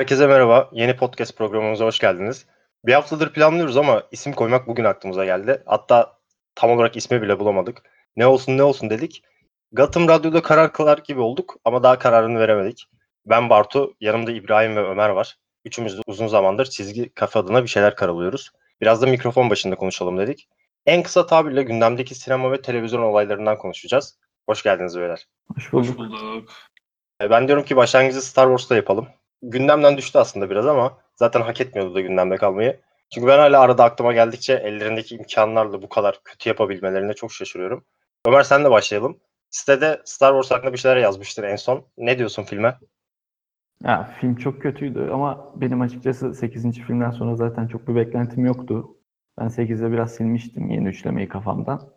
Herkese merhaba. Yeni podcast programımıza hoş geldiniz. Bir haftadır planlıyoruz ama isim koymak bugün aklımıza geldi. Hatta tam olarak ismi bile bulamadık. Ne olsun ne olsun dedik. Gotham Radyo'da karar kılar gibi olduk ama daha kararını veremedik. Ben Bartu, yanımda İbrahim ve Ömer var. Üçümüz de uzun zamandır çizgi kafe adına bir şeyler karalıyoruz. Biraz da mikrofon başında konuşalım dedik. En kısa tabirle gündemdeki sinema ve televizyon olaylarından konuşacağız. Hoş geldiniz beyler. Hoş bulduk. Hoş bulduk. E, Ben diyorum ki başlangıcı Star Wars'ta yapalım. Gündemden düştü aslında biraz ama zaten hak etmiyordu da gündemde kalmayı. Çünkü ben hala arada aklıma geldikçe ellerindeki imkanlarla bu kadar kötü yapabilmelerine çok şaşırıyorum. Ömer sen de başlayalım. Sitede Star Wars hakkında bir şeyler yazmıştır en son. Ne diyorsun filme? Ya, film çok kötüydü ama benim açıkçası 8. filmden sonra zaten çok bir beklentim yoktu. Ben 8'de biraz silmiştim yeni üçlemeyi kafamdan.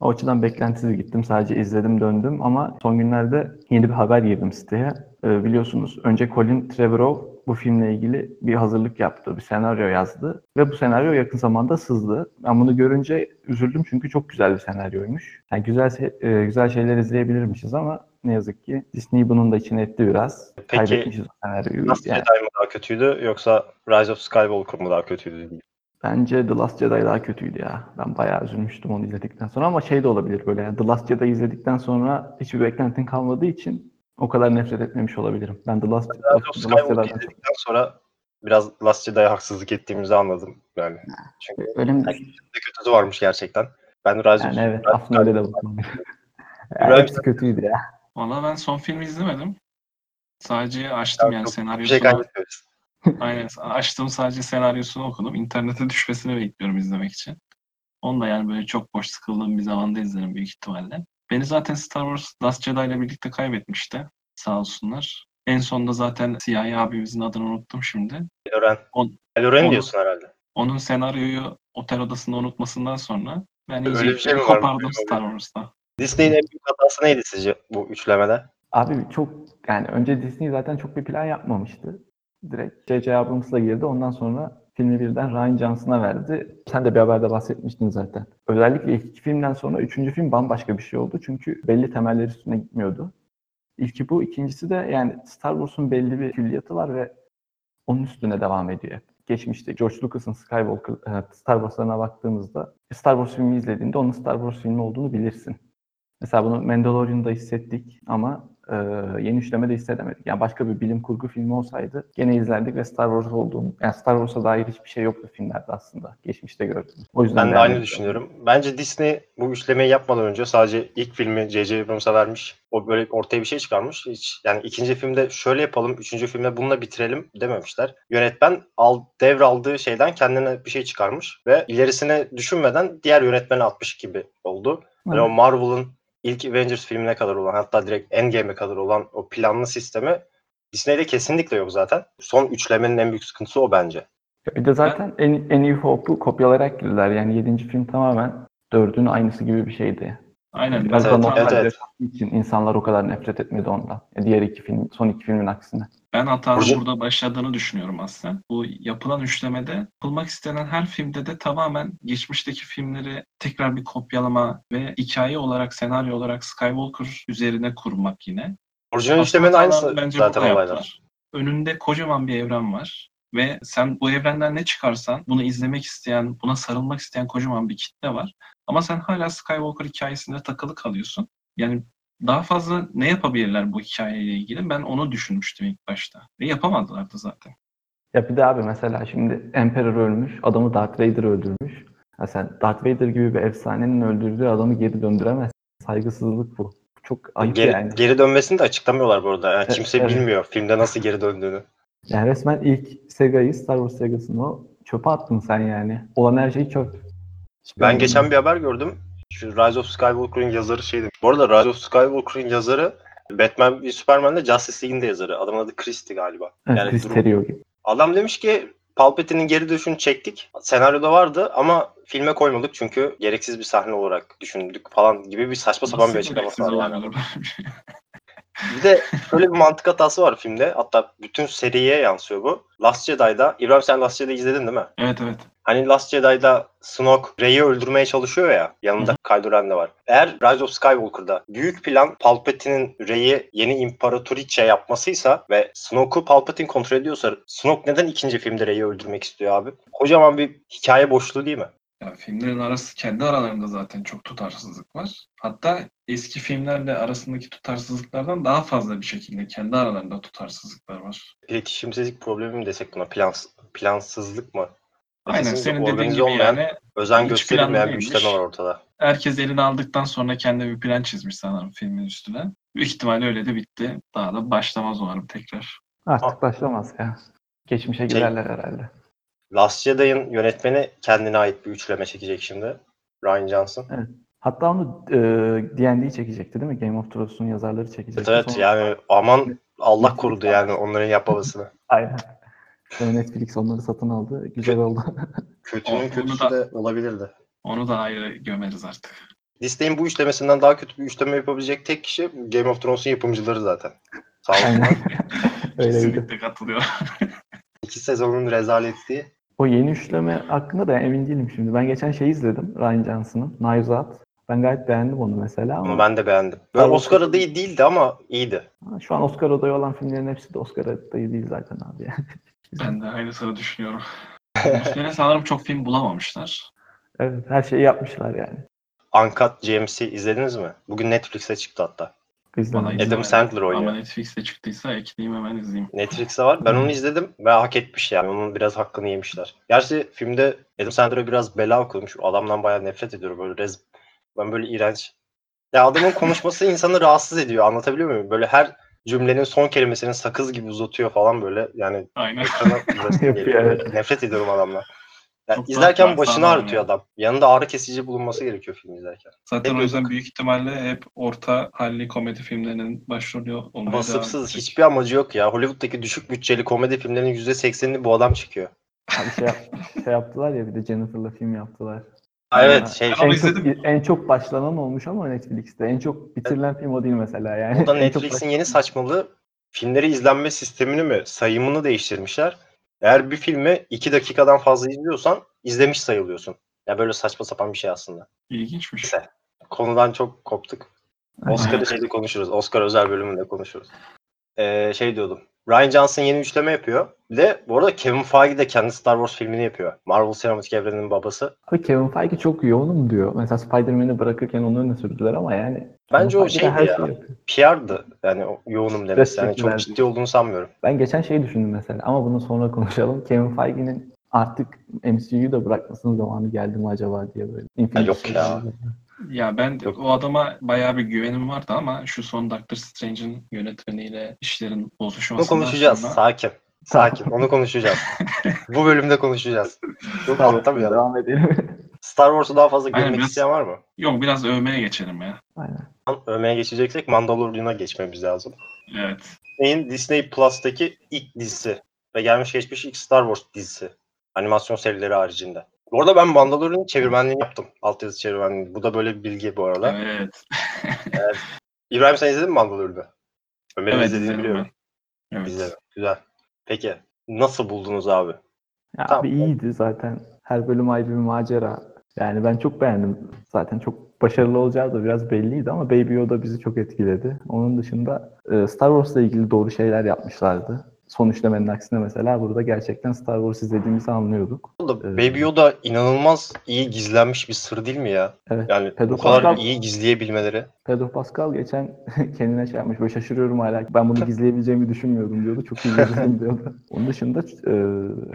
O açıdan beklentisiz gittim. Sadece izledim döndüm ama son günlerde yeni bir haber girdim siteye. Ee, biliyorsunuz önce Colin Trevorrow bu filmle ilgili bir hazırlık yaptı, bir senaryo yazdı ve bu senaryo yakın zamanda sızdı. Ben bunu görünce üzüldüm çünkü çok güzel bir senaryoymuş. Yani güzel e, güzel şeyler izleyebilirmişiz ama ne yazık ki Disney bunun da içine etti biraz. Peki, Kaybetmişiz o senaryoyu. Last Yani Jedi mi daha kötüydü yoksa Rise of Skywalker mı daha kötüydü? Bence The Last Jedi daha kötüydü ya. Ben bayağı üzülmüştüm onu izledikten sonra ama şey de olabilir böyle yani The Last Jedi izledikten sonra hiçbir beklentin kalmadığı için o kadar nefret etmemiş olabilirim. Ben The Last, Rise of The Last Jedi'den izledikten sonra biraz Last Jedi'ye haksızlık ettiğimizi anladım. Yani çünkü öyle mi? kötüsü varmış gerçekten. Ben of Yani evet of aslında öyle de bakıyorum. yani hepsi kötüydü ya. Valla ben son filmi izlemedim. Sadece açtım yani Bir şey senaryosunu. kaybetmiyoruz. Aynen. Açtım sadece senaryosunu okudum. İnternete düşmesini bekliyorum izlemek için. Onu da yani böyle çok boş sıkıldığım bir zamanda izlerim büyük ihtimalle. Beni zaten Star Wars Last Jedi ile birlikte kaybetmişti. Sağ olsunlar. En sonunda zaten siyahi abimizin adını unuttum şimdi. Loren. On- Loren on- diyorsun herhalde. Onun senaryoyu otel odasında unutmasından sonra ben Öyle iyice bir şey kopardım Star Wars'ta. Disney'in en büyük hatası neydi sizce bu üçlemede? Abi çok yani önce Disney zaten çok bir plan yapmamıştı. Direkt J.J. Abrams'la girdi. Ondan sonra filmi birden Ryan Johnson'a verdi. Sen de bir haberde bahsetmiştin zaten. Özellikle ilk iki filmden sonra üçüncü film bambaşka bir şey oldu. Çünkü belli temeller üstüne gitmiyordu. İlki bu. ikincisi de yani Star Wars'un belli bir külliyatı var ve onun üstüne devam ediyor. Geçmişte George Lucas'ın Skywalker, e, Star Wars'larına baktığımızda Star Wars filmi izlediğinde onun Star Wars filmi olduğunu bilirsin. Mesela bunu Mandalorian'da hissettik ama e, yeni üçlemede hissedemedik. Yani başka bir bilim kurgu filmi olsaydı gene izlerdik ve Star Wars olduğunu, yani Star Wars'a dair hiçbir şey yoktu filmlerde aslında. Geçmişte gördüm. O yüzden Ben de aynı düşünüyorum. Bence Disney bu üçlemeyi yapmadan önce sadece ilk filmi J.J. Abrams'a vermiş. O böyle ortaya bir şey çıkarmış. Hiç, yani ikinci filmde şöyle yapalım, üçüncü filmde bununla bitirelim dememişler. Yönetmen al, devraldığı şeyden kendine bir şey çıkarmış ve ilerisine düşünmeden diğer yönetmene atmış gibi oldu. Yani o Marvel'ın ilk Avengers filmine kadar olan hatta direkt Endgame'e kadar olan o planlı sistemi Disney'de kesinlikle yok zaten. Son üçlemenin en büyük sıkıntısı o bence. Bir de zaten en, en iyi Hope'u kopyalayarak girdiler. Yani yedinci film tamamen dördün aynısı gibi bir şeydi. Aynen. Biraz Evet, normal evet, evet. için insanlar o kadar nefret etmedi ondan. Yani diğer iki film, son iki filmin aksine. Ben hatanın Burcu- burada başladığını düşünüyorum aslında. Bu yapılan üçlemede yapılmak istenen her filmde de tamamen geçmişteki filmleri tekrar bir kopyalama ve hikaye olarak, senaryo olarak Skywalker üzerine kurmak yine. Orijinal hatalar aynısı bence zaten olaylar. Önünde kocaman bir evren var. Ve sen bu evrenden ne çıkarsan bunu izlemek isteyen, buna sarılmak isteyen kocaman bir kitle var. Ama sen hala Skywalker hikayesinde takılı kalıyorsun. Yani daha fazla ne yapabilirler bu hikayeyle ilgili? Ben onu düşünmüştüm ilk başta. Ve yapamadılar da zaten. Ya bir de abi mesela şimdi Emperor ölmüş, adamı Darth Vader öldürmüş. Ya sen Darth Vader gibi bir efsanenin öldürdüğü adamı geri döndüremezsin. Saygısızlık bu. Çok ayıp Geri, yani. geri dönmesini de açıklamıyorlar bu arada. Yani Evet, kimse evet. bilmiyor filmde nasıl geri döndüğünü. Yani resmen ilk Sega'yı, Star Wars Sega'sını çöpe attın sen yani. Olan her şey çöp. Ben geçen bir haber gördüm. Şu Rise of Skywalker'ın yazarı şeydi. Bu arada Rise of Skywalker'ın yazarı Batman ve Superman'de Justice League'in de yazarı. Adamın adı Christie galiba. Evet, yani Chris durum-. Adam demiş ki Palpatine'in geri dönüşünü çektik. Senaryoda vardı ama filme koymadık çünkü gereksiz bir sahne olarak düşündük falan gibi bir saçma sapan bir açıklaması var yani. şey? Bir de şöyle bir mantık hatası var filmde. Hatta bütün seriye yansıyor bu. Last Jedi'da, İbrahim sen Last Jedi izledin değil mi? evet evet. Hani Last Jedi'da Snoke Rey'i öldürmeye çalışıyor ya. Yanında Kylo Ren de var. Eğer Rise of Skywalker'da büyük plan Palpatine'in Rey'i yeni imparatoriçe yapmasıysa ve Snoke'u Palpatine kontrol ediyorsa Snoke neden ikinci filmde Rey'i öldürmek istiyor abi? Kocaman bir hikaye boşluğu değil mi? Ya filmlerin arası kendi aralarında zaten çok tutarsızlık var. Hatta eski filmlerle arasındaki tutarsızlıklardan daha fazla bir şekilde kendi aralarında tutarsızlıklar var. İletişimsizlik problemi mi desek buna? Plans, plansızlık mı? Aynen Kesinlikle senin dediğin gibi olmayan, yani Özen gösterilmeyen bir işlem var ortada. herkes elini aldıktan sonra kendi bir plan çizmiş sanırım filmin üstüne. Büyük ihtimalle öyle de bitti. Daha da başlamaz umarım tekrar. Artık başlamaz ya. Geçmişe Şey- giderler herhalde. Last Jedi'ın yönetmeni kendine ait bir üçleme çekecek şimdi. Ryan Johnson. Hatta onu e, D&D çekecekti değil mi? Game of Thrones'un yazarları çekecekti. Evet, evet Sonra- yani aman Allah korudu yani onların yapmamasını. Aynen. Sonra Netflix onları satın aldı. Güzel oldu. Kötünün Onu kötüsü da- de olabilirdi. Onu da ayrı gömeriz artık. Disney'in bu üçlemesinden daha kötü bir üçleme yapabilecek tek kişi Game of Thrones'un yapımcıları zaten. Sağ olsun. Aynen. Öyleydi. Kesinlikle katılıyorum. İki sezonun rezaletliği. O yeni üçleme hakkında da emin değilim şimdi. Ben geçen şey izledim. Ryan Johnson'ın. Knives Out. Ben gayet beğendim onu mesela ama Onu ben de beğendim. Böyle Ben- Oscar adayı değildi ama iyiydi. Ha, şu an Oscar adayı olan filmlerin hepsi de Oscar adayı değil zaten abi. Ben de aynısını düşünüyorum. Sene sanırım çok film bulamamışlar. evet her şeyi yapmışlar yani. Uncut GMC izlediniz mi? Bugün Netflix'e çıktı hatta. İzlemedim. Bana Adam. Sandler oynuyor. Ama Netflix'te çıktıysa ekleyeyim hemen izleyeyim. Netflix'te var. Ben onu izledim ve hak etmiş yani. Onun biraz hakkını yemişler. Gerçi filmde Adam Sandler'a biraz bela okumuş. Adamdan bayağı nefret ediyorum. Böyle rez... Ben böyle iğrenç. Ya adamın konuşması insanı rahatsız ediyor. Anlatabiliyor muyum? Böyle her cümlenin son kelimesini sakız gibi uzatıyor falan böyle. Yani Aynen. Yapıyor. Nefret ediyorum adamdan. Yani Çok izlerken başını ağrıtıyor ya. adam. Yanında ağrı kesici bulunması gerekiyor film izlerken. Zaten Hep o yüzden büyük ihtimalle hep orta halli komedi filmlerinin başrolü olmaya edecek. hiçbir amacı yok ya. Hollywood'daki düşük bütçeli komedi filmlerinin %80'ini bu adam çıkıyor. Abi şey, yap- şey yaptılar ya bir de Jennifer'la film yaptılar. Ha, evet şey onu en, izledim. çok, en çok başlanan olmuş ama Netflix'te. En çok bitirilen film o değil mesela yani. O da Netflix'in yeni saçmalığı filmleri izlenme sistemini mi sayımını değiştirmişler. Eğer bir filmi 2 dakikadan fazla izliyorsan izlemiş sayılıyorsun. Ya böyle saçma sapan bir şey aslında. İlginçmiş. Neyse. Konudan çok koptuk. Oscar'ı şeyde konuşuruz. Oscar özel bölümünde konuşuruz. Ee, şey diyordum. Ryan Johnson yeni üçleme yapıyor. Bir de bu arada Kevin Feige de kendi Star Wars filmini yapıyor. Marvel Sinematik Evreni'nin babası. Abi Kevin Feige çok yoğunum diyor. Mesela Spider-Man'i bırakırken onu öne sürdüler ama yani. Bence Kevin o şeydi her ya. yapıyor. PR'dı. Yani yoğunum demesi. Yani çok ciddi olduğunu sanmıyorum. Ben geçen şeyi düşündüm mesela ama bunu sonra konuşalım. Kevin Feige'nin artık MCU'yu da bırakmasının zamanı geldi mi acaba diye böyle. Infinity yok ya. Ya ben Yok. o adama bayağı bir güvenim vardı ama şu son Doctor Strange'in yönetmeniyle işlerin bozuşmasından konuşacağız. sonra Sakin. Sakin. Onu konuşacağız. Bu bölümde konuşacağız. Yok Tamam, anlatamıyorum. devam edelim. Star Wars'u daha fazla Aynen, görmek biraz- isteyen var mı? yok biraz övmeye geçelim ya. Aynen. Övmeye geçeceksek Mandalorian'a geçmemiz lazım. Evet. Disney'in Disney Plus'taki ilk dizisi ve gelmiş geçmiş ilk Star Wars dizisi. Animasyon serileri haricinde. Bu arada ben Mandalorian'ın çevirmenliğini yaptım. Altyazı çevirmenliğini. Bu da böyle bir bilgi bu arada. Evet. İbrahim sen izledin mi Mandalorian'ı? Ömer'in Evet, izlediğini biliyorum. Evet. İzledim. Güzel. Peki nasıl buldunuz abi? Ya Tamam. abi iyiydi zaten. Her bölüm ayrı bir macera. Yani ben çok beğendim. Zaten çok başarılı olacağı da biraz belliydi ama Baby Yoda bizi çok etkiledi. Onun dışında e, Star Wars'la ilgili doğru şeyler yapmışlardı. Son üçlemenin aksine mesela burada gerçekten Star Wars izlediğimizi anlıyorduk. Evet. Baby Yoda inanılmaz iyi gizlenmiş bir sır değil mi ya? Evet. Yani Pedro bu kadar Pascal- iyi gizleyebilmeleri. Pedro Pascal geçen kendine şey yapmış. Böyle şaşırıyorum hala. Ben bunu gizleyebileceğimi düşünmüyordum diyordu. Çok iyi gizledim diyordu. Onun dışında e,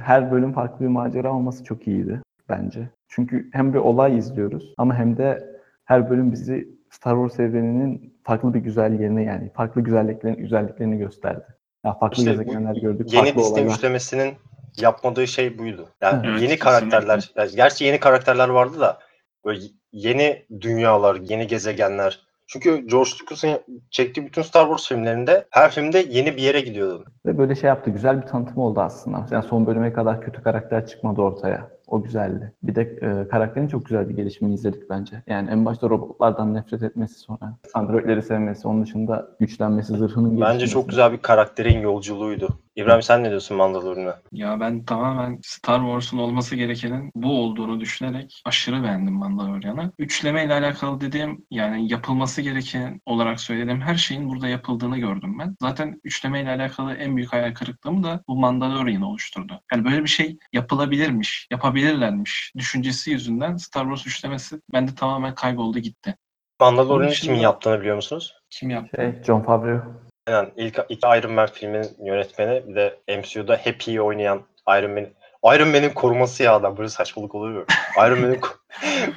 her bölüm farklı bir macera olması çok iyiydi bence. Çünkü hem bir olay izliyoruz ama hem de her bölüm bizi Star Wars evreninin farklı bir güzelliğini yani farklı güzelliklerini, güzelliklerini gösterdi. Ya farklı İşte gezegenler gördük, Yeni farklı Disney olaylar. üçlemesinin yapmadığı şey buydu. Yani Evet, yeni karakterler, yani gerçi yeni karakterler vardı da böyle yeni dünyalar, yeni gezegenler. Çünkü George Lucas'ın çektiği bütün Star Wars filmlerinde her filmde yeni bir yere gidiyordun. Ve böyle şey yaptı. Güzel bir tanıtım oldu aslında. Yani son bölüme kadar kötü karakter çıkmadı ortaya. O güzeldi. Bir de e, karakterin çok güzel bir gelişimini izledik bence. Yani en başta robotlardan nefret etmesi sonra androidleri sevmesi, onun dışında güçlenmesi, zırhının gelişmesi. Bence çok güzel bir karakterin yolculuğuydu. İbrahim sen ne diyorsun Mandalorian'a? Ya ben tamamen Star Wars'un olması gerekenin bu olduğunu düşünerek aşırı beğendim Mandalorian'ı. Üçleme ile alakalı dediğim yani yapılması gereken olarak söylediğim her şeyin burada yapıldığını gördüm ben. Zaten üçleme ile alakalı en büyük hayal kırıklığımı da bu Mandalorian oluşturdu. Yani böyle bir şey yapılabilirmiş, yapabilirlermiş düşüncesi yüzünden Star Wars üçlemesi bende tamamen kayboldu gitti. Mandalorian'ı kimin yaptığını biliyor musunuz? Kim yaptı? Şey, John Favreau. Aynen. İlk iki Iron Man filminin yönetmeni bir de MCU'da Happy'yi oynayan Iron Man. Iron Man'in koruması ya adam böyle saçmalık oluyor? Iron Man'in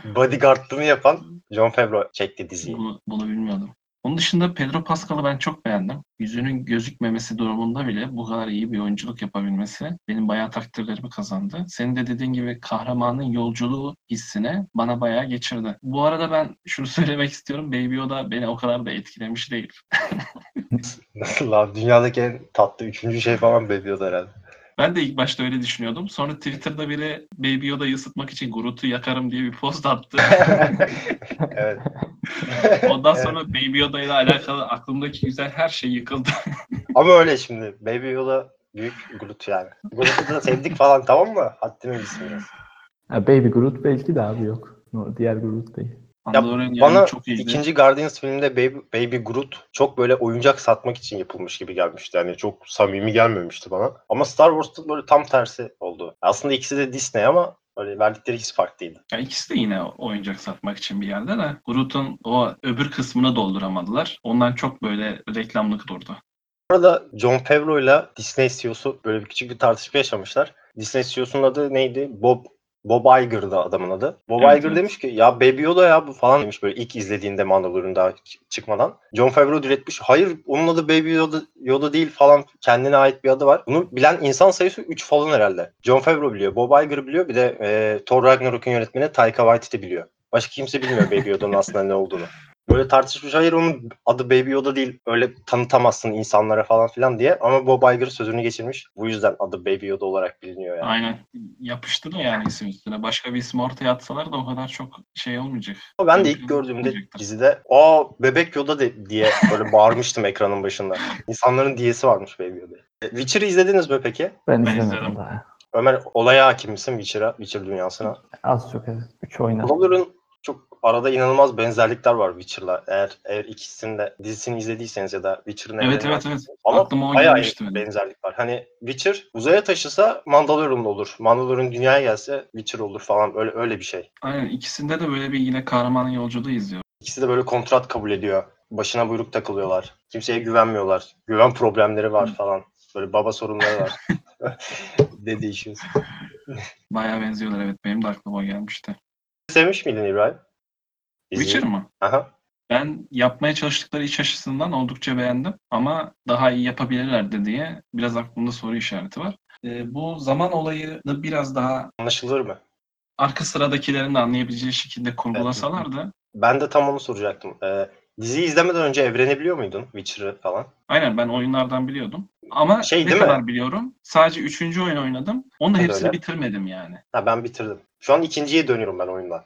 bodyguardlığını yapan John Favreau çekti diziyi. Bunu, bunu bilmiyordum. Onun dışında Pedro Pascal'ı ben çok beğendim. Yüzünün gözükmemesi durumunda bile bu kadar iyi bir oyunculuk yapabilmesi benim bayağı takdirlerimi kazandı. Senin de dediğin gibi kahramanın yolculuğu hissine bana bayağı geçirdi. Bu arada ben şunu söylemek istiyorum. Baby Yoda beni o kadar da etkilemiş değil. Nasıl lan? Dünyadaki en tatlı üçüncü şey falan bekliyordu herhalde. Ben de ilk başta öyle düşünüyordum. Sonra Twitter'da biri Baby Yoda'yı ısıtmak için Groot'u yakarım diye bir post attı. evet. Ondan Evet. sonra Baby Yoda ile alakalı aklımdaki güzel her şey yıkıldı. Ama öyle şimdi. Baby Yoda büyük Groot yani. Groot'u da sevdik falan tamam mı? Haddini bilsin biraz. Ha, Baby Groot belki de abi yok. Diğer Groot değil. Yani Bana çok iyiydi. ikinci Guardians filminde Baby, Baby Groot çok böyle oyuncak satmak için yapılmış gibi gelmişti. Yani çok samimi gelmemişti bana. Ama Star Wars'ta böyle tam tersi oldu. Aslında ikisi de Disney ama böyle verdikleri his farklıydı. Ya ikisi de yine oyuncak satmak için bir yerde de Groot'un o öbür kısmını dolduramadılar. Ondan çok böyle reklamlık durdu. Bu arada John Favreau ile Disney CEO'su böyle bir küçük bir tartışma yaşamışlar. Disney CEO'sunun adı neydi? Bob Bob Iger'dı adamın adı. Bob Evet, Iger evet. demiş ki ya Baby Yoda ya bu falan demiş böyle ilk izlediğinde Mandalorian daha çıkmadan. John Favreau diretmiş. Hayır onun adı Baby Yoda, Yoda değil falan kendine ait bir adı var. Bunu bilen insan sayısı 3 falan herhalde. John Favreau biliyor. Bob Iger biliyor. Bir de e, Thor Ragnarok'un yönetmeni Taika Waititi biliyor. Başka kimse bilmiyor Baby Yoda'nın aslında ne olduğunu. Böyle tartışmış hayır onun adı Baby Yoda değil öyle tanıtamazsın insanlara falan filan diye ama Bob Iger sözünü geçirmiş. Bu yüzden adı Baby Yoda olarak biliniyor yani. Aynen. Yapıştı da yani isim üstüne. Başka bir isim ortaya atsalar da o kadar çok şey olmayacak. Ben de ilk gördüğümde olmayacaktır. dizide aa bebek Yoda de, diye böyle bağırmıştım ekranın başında. İnsanların diyesi varmış Baby Yoda. E, Witcher'ı izlediniz mi peki? Ben, Ben izlemedim izledim. daha. Ömer olaya hakim misin Witcher'a, Witcher dünyasına? Az çok evet. 3 oynadım. Çok arada inanılmaz benzerlikler var Witcher'la. Eğer eğer ikisinin de dizisini izlediyseniz ya da Witcher'ın Evet, evet, evet. Ama Aklıma bayağı iyi benzerlik var. Hani Witcher uzaya taşısa Mandalorian'da olur. Mandalorian dünyaya gelse Witcher olur falan. Öyle öyle bir şey. Aynen ikisinde de böyle bir yine kahramanın yolculuğu izliyor. İkisi de böyle kontrat kabul ediyor. Başına buyruk takılıyorlar. Kimseye güvenmiyorlar. Güven problemleri var falan. Böyle baba sorunları var. Dedi issues. Bayağı benziyorlar evet. Benim de aklıma gelmişti. Sevmiş miydin İbrahim? Diziyi? Witcher mı? Aha. Ben yapmaya çalıştıkları iş açısından oldukça beğendim ama daha iyi yapabilirlerdi diye biraz aklımda soru işareti var. Ee, bu zaman olayını biraz daha Anlaşılır mı? arka sıradakilerin de anlayabileceği şekilde kurgulasalardı. Ben de tam onu soracaktım. Ee, diziyi izlemeden önce evreni biliyor muydun? Witcher'ı falan. Aynen ben oyunlardan biliyordum. Ama Şey, ne değil mi? kadar biliyorum? Sadece üçüncü oyun oynadım. Onun da hepsini öyle. bitirmedim yani. Ha ben bitirdim. Şu an ikinciye dönüyorum ben oyundan.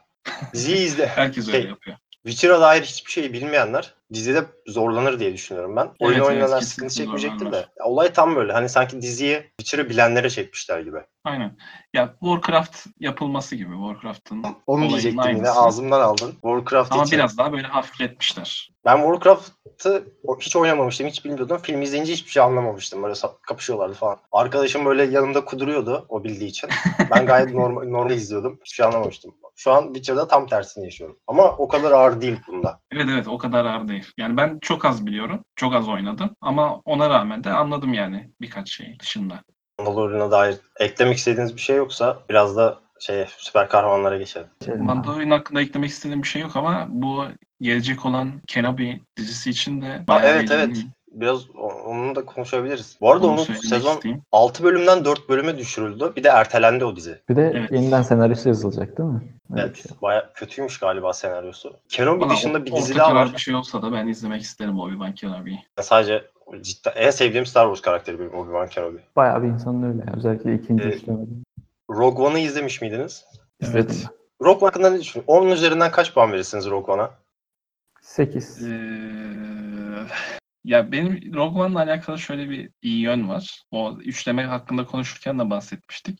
Diziyi izle. Herkes Şey, öyle yapıyor. Witcher'a dair hiçbir şeyi bilmeyenler dizide zorlanır diye düşünüyorum ben. Oyun Evet, oynayanlar evet, sıkıntı çekmeyecektir de. olay tam böyle. Hani sanki diziyi Witcher'ı bilenlere çekmişler gibi. Aynen. Ya Warcraft yapılması gibi. Warcraft'ın Onu diyecektim yine aynısı. ağzımdan aldın. Warcraft ama için. biraz daha böyle hafifletmişler. Ben Warcraft'ı hiç oynamamıştım, hiç bilmiyordum. Film izleyince hiçbir şey anlamamıştım. Böyle kapışıyorlardı falan. Arkadaşım böyle yanımda kuduruyordu o bildiği için. Ben gayet normal, normal izliyordum. Hiçbir şey anlamamıştım. Şu an Witcher'da tam tersini yaşıyorum. Ama o kadar ağır değil bunda. Evet evet o kadar ağır değil. Yani ben çok az biliyorum. Çok az oynadım. Ama ona rağmen de anladım yani birkaç şey dışında. Mandalorian'a dair eklemek istediğiniz bir şey yoksa biraz da şeye süper kahramanlara geçelim. Mandalorian hakkında eklemek istediğim bir şey yok ama bu gelecek olan Kenobi dizisi için de Ha, evet evet. Biraz onu da konuşabiliriz. Bu arada Onu onun sezon isteyeyim. 6 bölümden 4 bölüme düşürüldü. Bir de ertelendi o dizi. Bir de Evet. yeniden senaryosu yazılacak değil mi? Öyle Evet. şey. Baya kötüymüş galiba senaryosu. Kenobi Bana dışında bir dizi daha var. bir şey olsa da ben izlemek isterim Obi-Wan Kenobi'yi. Sadece cidden en sevdiğim Star Wars karakteri benim Obi-Wan Kenobi. Bayağı bir insanın öyle. ya. Özellikle ikinci Ee, üçlemede. Rogue One'ı izlemiş miydiniz? Evet. ben. Rogue One hakkında ne düşünüyorsunuz? 10 üzerinden kaç puan verirsiniz Rogue One'a? 8. Ee, Ya benim Rogue One'la alakalı şöyle bir iyi yön var. O üçleme hakkında konuşurken de bahsetmiştik.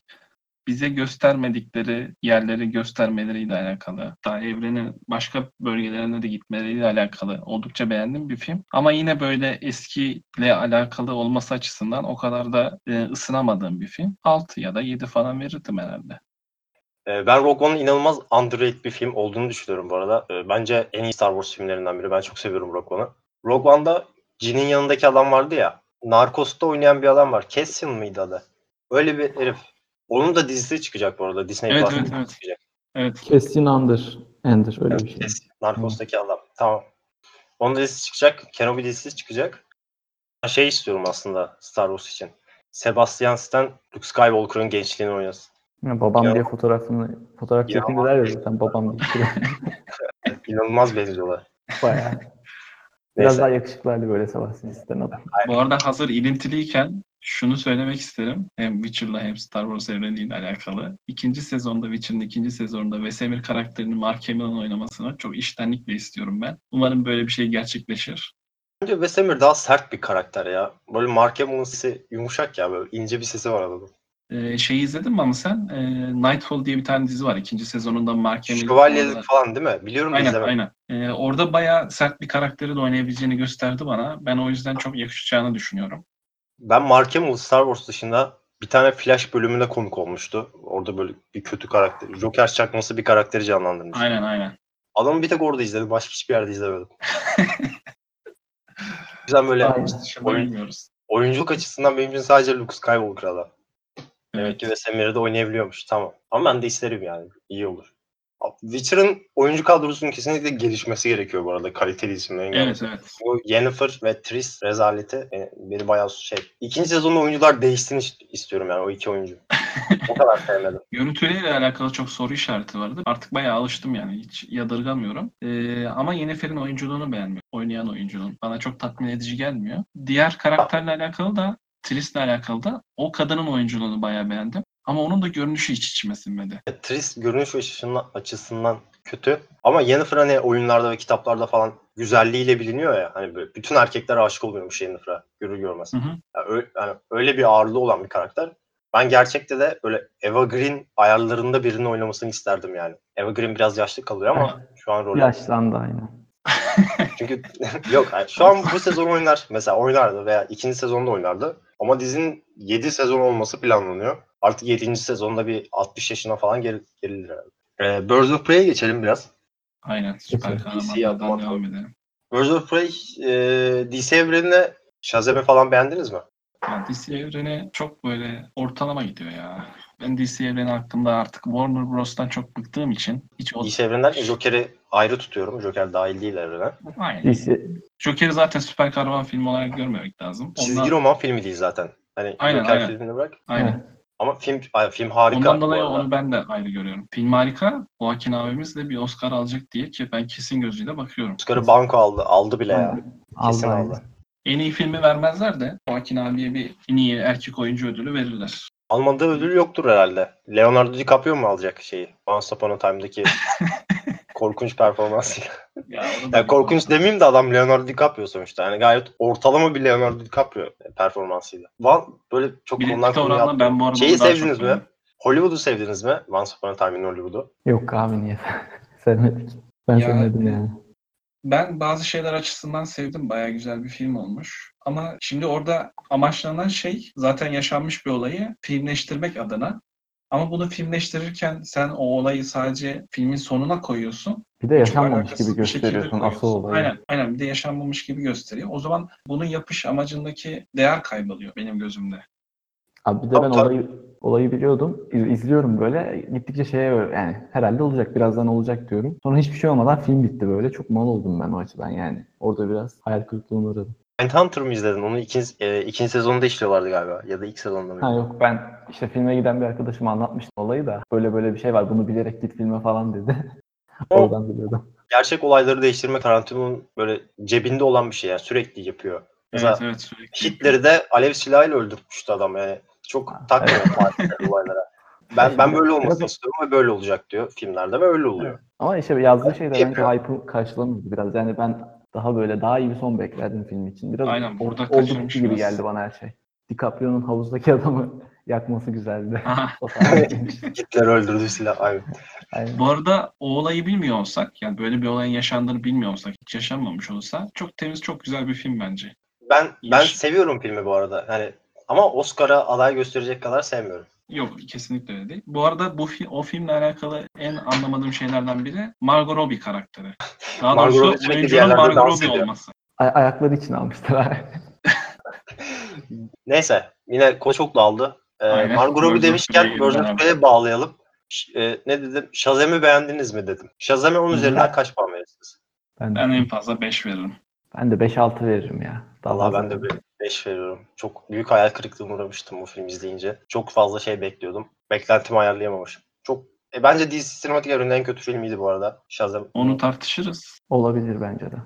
Bize göstermedikleri yerleri göstermeleriyle alakalı, daha evrenin başka bölgelerine de gitmeleriyle alakalı oldukça beğendiğim bir film. Ama yine böyle eskiyle alakalı olması açısından o kadar da e, ısınamadığım bir film. 6 ya da 7 falan verirdim herhalde. Ee, Ben Rogue One'un inanılmaz underrated bir film olduğunu düşünüyorum bu arada. Ee, Bence en iyi Star Wars filmlerinden biri. Ben çok seviyorum Rogue One'u. Rogue One'da Jin'in yanındaki adam vardı ya. Narcos'ta oynayan bir adam var. Cassian mıydı adı? Öyle bir herif. Onun da dizisi çıkacak bu arada. Disney Evet, Plus'ta evet, evet. çıkacak. Evet. Kesin Under. Ender öyle bir şey. Cassian, Narcos'taki adam. Tamam. Onun dizisi çıkacak. Kenobi dizisi çıkacak. Ben şey istiyorum aslında Star Wars için. Sebastian Stan Luke Skywalker'ın gençliğini oynasın. Ya babam Ya- diye fotoğrafını fotoğraf der ya zaten babam diye. İnanılmaz benziyorlar. Bayağı. Biraz Neyse. daha yakışıklı hali böyle Sebastian Stan adam. Bu arada hazır ilintiliyken şunu söylemek isterim. Hem Witcher'la hem Star Wars evreniyle alakalı. İkinci sezonda Witcher'ın ikinci sezonunda Vesemir karakterini Mark Hamill'ın oynamasını çok iştenlikle istiyorum ben. Umarım böyle bir şey gerçekleşir. Bence Wesemir daha sert bir karakter ya. Böyle Mark Hamill'ın sesi yumuşak ya. Böyle ince bir sesi var adamın. Ee, şeyi izledin mi ama sen? Ee, Nightfall diye bir tane dizi var. İkinci sezonunda Mark Hamill. Şövalyelik falan değil mi? Biliyorum Aynen izlemedim. aynen. Ee, orada bayağı sert bir karakteri de oynayabileceğini gösterdi bana. Ben o yüzden çok yakışacağını düşünüyorum. Ben Mark Hamill Star Wars dışında bir tane Flash bölümüne konuk olmuştu. Orada böyle bir kötü karakter, Joker çakması bir karakteri canlandırmış. Aynen aynen. Adamı bir tek orada izledim. Başka hiçbir yerde izlemedim. Güzel böyle Aynen. Oyun- bilmiyoruz. oyunculuk açısından benim için sadece Luke Skywalker adam. Demek Evet. ki Vesemir'i de oynayabiliyormuş. Tamam. Ama ben de isterim yani. İyi olur. Witcher'ın oyuncu kadrosunun kesinlikle gelişmesi gerekiyor bu arada. Kaliteli isimlerin Evet evet. Bu Yennefer ve Triss rezaleti beni, beni bayağı şey. İkinci sezonda oyuncular değişsin ist- istiyorum yani o iki oyuncu. o kadar sevmedim. Görüntüleriyle alakalı çok soru işareti vardı. Artık bayağı alıştım yani. Hiç yadırgamıyorum. Ee, ama Yennefer'in oyunculuğunu beğenmiyorum. Oynayan oyuncunun. Bana çok tatmin edici gelmiyor. Diğer karakterle alakalı da Triss'le alakalı da o kadının oyunculuğunu bayağı beğendim. Ama onun da görünüşü hiç içime sinmedi. Triss görünüş açısından, açısından kötü. Ama Yennefer hani oyunlarda ve kitaplarda falan güzelliğiyle biliniyor ya. Hani böyle bütün erkekler aşık oluyormuş Yennefer'a görür görmez. Hı hı. Yani öyle, yani öyle bir ağırlığı olan bir karakter. Ben gerçekte de böyle Eva Green ayarlarında birinin oynamasını isterdim yani. Eva Green biraz yaşlı kalıyor ama şu an rolü. Yaşlandı aynen. Çünkü yok yani şu an bu sezon oynar. Mesela oynardı veya ikinci sezonda oynardı. Ama dizinin 7 sezon olması planlanıyor. Artık 7. sezonda bir 60 yaşına falan gel gerilir herhalde. Ee, Birds of Prey'e geçelim biraz. Aynen. Süper kahramanlardan devam edelim. Birds of Prey e, DC evrenine Shazam'ı falan beğendiniz mi? Ya DC evreni çok böyle ortalama gidiyor ya. Ben DC evreni hakkında artık Warner Bros'tan çok bıktığım için hiç o... DC evreninden Joker'i ayrı tutuyorum. Joker dahil değil evrene. Aynen. DC, Joker'i zaten süper kahraman filmi olarak görmemek lazım. Çizgi Ondan, roman filmi değil zaten. Hani Aynen, Joker aynen. filmini bırak. aynen. Ama film film harika. Ondan dolayı onu ben de ayrı görüyorum. Film harika. Joaquin abimiz de bir Oscar alacak diye ki ben kesin gözüyle bakıyorum. Oscar'ı banko aldı. Aldı bile ya. Kesin Allah aldı. En iyi filmi vermezler de Joaquin abiye bir en iyi erkek oyuncu ödülü verirler. Almadığı ödül yoktur herhalde. Leonardo DiCaprio mu alacak şeyi? Once Upon a Time'daki korkunç performansıyla. Ya, Yani korkunç demeyeyim de adam Leonardo DiCaprio sonuçta. Yani gayet ortalama bir Leonardo DiCaprio performansıyla. Van böyle çok Birlikte konudan konuya ben bu arada Şeyi sevdiniz mi? Hollywood'u sevdiniz mi? Once Upon a Time in Hollywood'u. Yok abi niye? Sevmedik. Ben Ya- sevmedim yani. Ben bazı şeyler açısından sevdim. Bayağı güzel bir film olmuş. Ama şimdi orada amaçlanan şey zaten yaşanmış bir olayı filmleştirmek adına. Ama bunu filmleştirirken sen o olayı sadece filmin sonuna koyuyorsun. Bir de yaşanmamış gibi gösteriyorsun asıl olayı. Aynen, aynen bir de yaşanmamış gibi gösteriyor. O zaman bunun yapış amacındaki değer kayboluyor benim gözümde. Abi bir de ben olayı olayı biliyordum. İz- izliyorum böyle. Gittikçe şeye böyle yani herhalde olacak birazdan olacak diyorum. Sonra hiçbir şey olmadan film bitti böyle. Çok mal oldum ben o açıdan yani. Orada biraz hayal kırıklığına uğradım. Mindhunter mı izledin? Onu ikinci, e, ikinci sezonda işliyorlardı galiba. Ya da ilk sezonda mı? Ha yok ben işte filme giden bir arkadaşıma anlatmıştım olayı da. Böyle böyle bir şey var bunu bilerek git filme falan dedi. Oradan biliyordum. Gerçek olayları değiştirmek Tarantino'nun böyle cebinde olan bir şey yani. Sürekli yapıyor. Mesela Evet evet sürekli. Hitler'i de alev silahıyla öldürtmüştü adam yani. Çok takmıyor tarihsel olaylara. Ben ben böyle olmasını istiyorum ve böyle olacak diyor filmlerde ve öyle oluyor. Ama işte yazdığı şey de bence hype'ı karşılamıyordu biraz. Yani ben Daha böyle daha iyi bir son beklerdim film için. Biraz Aynen, burada ol- oldu kaçırmış bitti gibi geldi bana her şey. DiCaprio'nun havuzdaki adamı yakması güzeldi. Hitler öldürdü silah. Aynen. Aynen. Bu arada o olayı bilmiyor olsak, yani böyle bir olayın yaşandığını bilmiyor olsak, hiç yaşanmamış olsa çok temiz, çok güzel bir film bence. Ben ben seviyorum filmi bu arada. Hani ama Oscar'a aday gösterecek kadar sevmiyorum. Yok kesinlikle öyle değil. Bu arada bu fi- o filmle alakalı en anlamadığım şeylerden biri Margot Robbie karakteri. Daha Margot doğrusu Robbie sürekli bir oyuncunun yerlerde Margot dans Robbie ediyor. olması. Ay- ayakları için almışlar. Neyse yine konu çok dağıldı. Ee, Aynen. Margot Birds Robbie of demişken Birds of. Prey'e bağlayalım. Ş- e, ne dedim? Shazam'ı beğendiniz mi dedim. Shazam'e 10 Hı. üzerinden kaç puan verirsiniz? Ben, Ben en fazla 5 veririm. ben de 5-6 veririm ya. Daha Valla fazla ben de bir 5 veriyorum. Çok büyük hayal kırıklığına uğramıştım bu film izleyince. Çok fazla şey bekliyordum. Beklentimi ayarlayamamışım. Çok e, bence DC sinematik evrenin en kötü filmiydi bu arada. Shazam. Onu tartışırız. Olabilir bence de.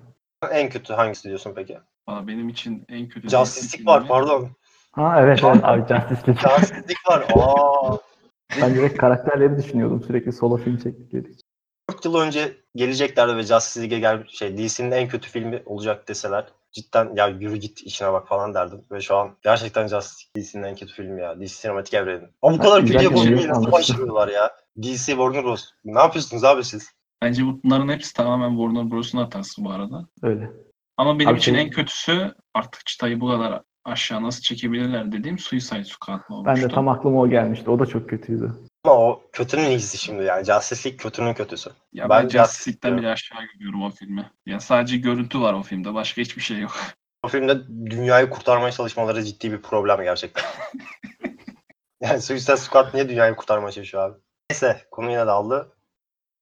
en kötü hangisi diyorsun peki? Valla benim için en kötü Justice League var pardon. Ha evet evet abi Justice League. Justice League var. Aa. ben direkt karakterleri düşünüyordum sürekli solo film çektikleri için. 4 yıl önce geleceklerdi ve Justice League'e gel şey DC'nin en kötü filmi olacak deseler cidden ya yürü git işine bak falan derdim. Ve şu an gerçekten Justice League DC'nin en kötü filmi ya. DC sinematik evrenin. Ama bu kadar kötü bir oyun yapabilir nasıl başarıyorlar ya? DC Warner Bros. Ne yapıyorsunuz abi siz? Bence bunların hepsi tamamen Warner Bros'un hatası bu arada. Öyle. Ama benim Abi için şey- en kötüsü artık çıtayı bu kadar aşağı nasıl çekebilirler dediğim Suicide Squad Ben olmuştu. de tam aklıma o gelmişti. O da çok kötüydü. Ama o kötünün iyisi şimdi yani. Justice League kötünün kötüsü. Ya Ben ben Justice League'den bile aşağı görüyorum o filmi. Ya sadece görüntü var o filmde. Başka hiçbir şey yok. O filmde dünyayı kurtarmaya çalışmaları ciddi bir problem gerçekten. yani Suicide Squad niye dünyayı kurtarmaya çalışıyor abi? Neyse konu yine dağıldı.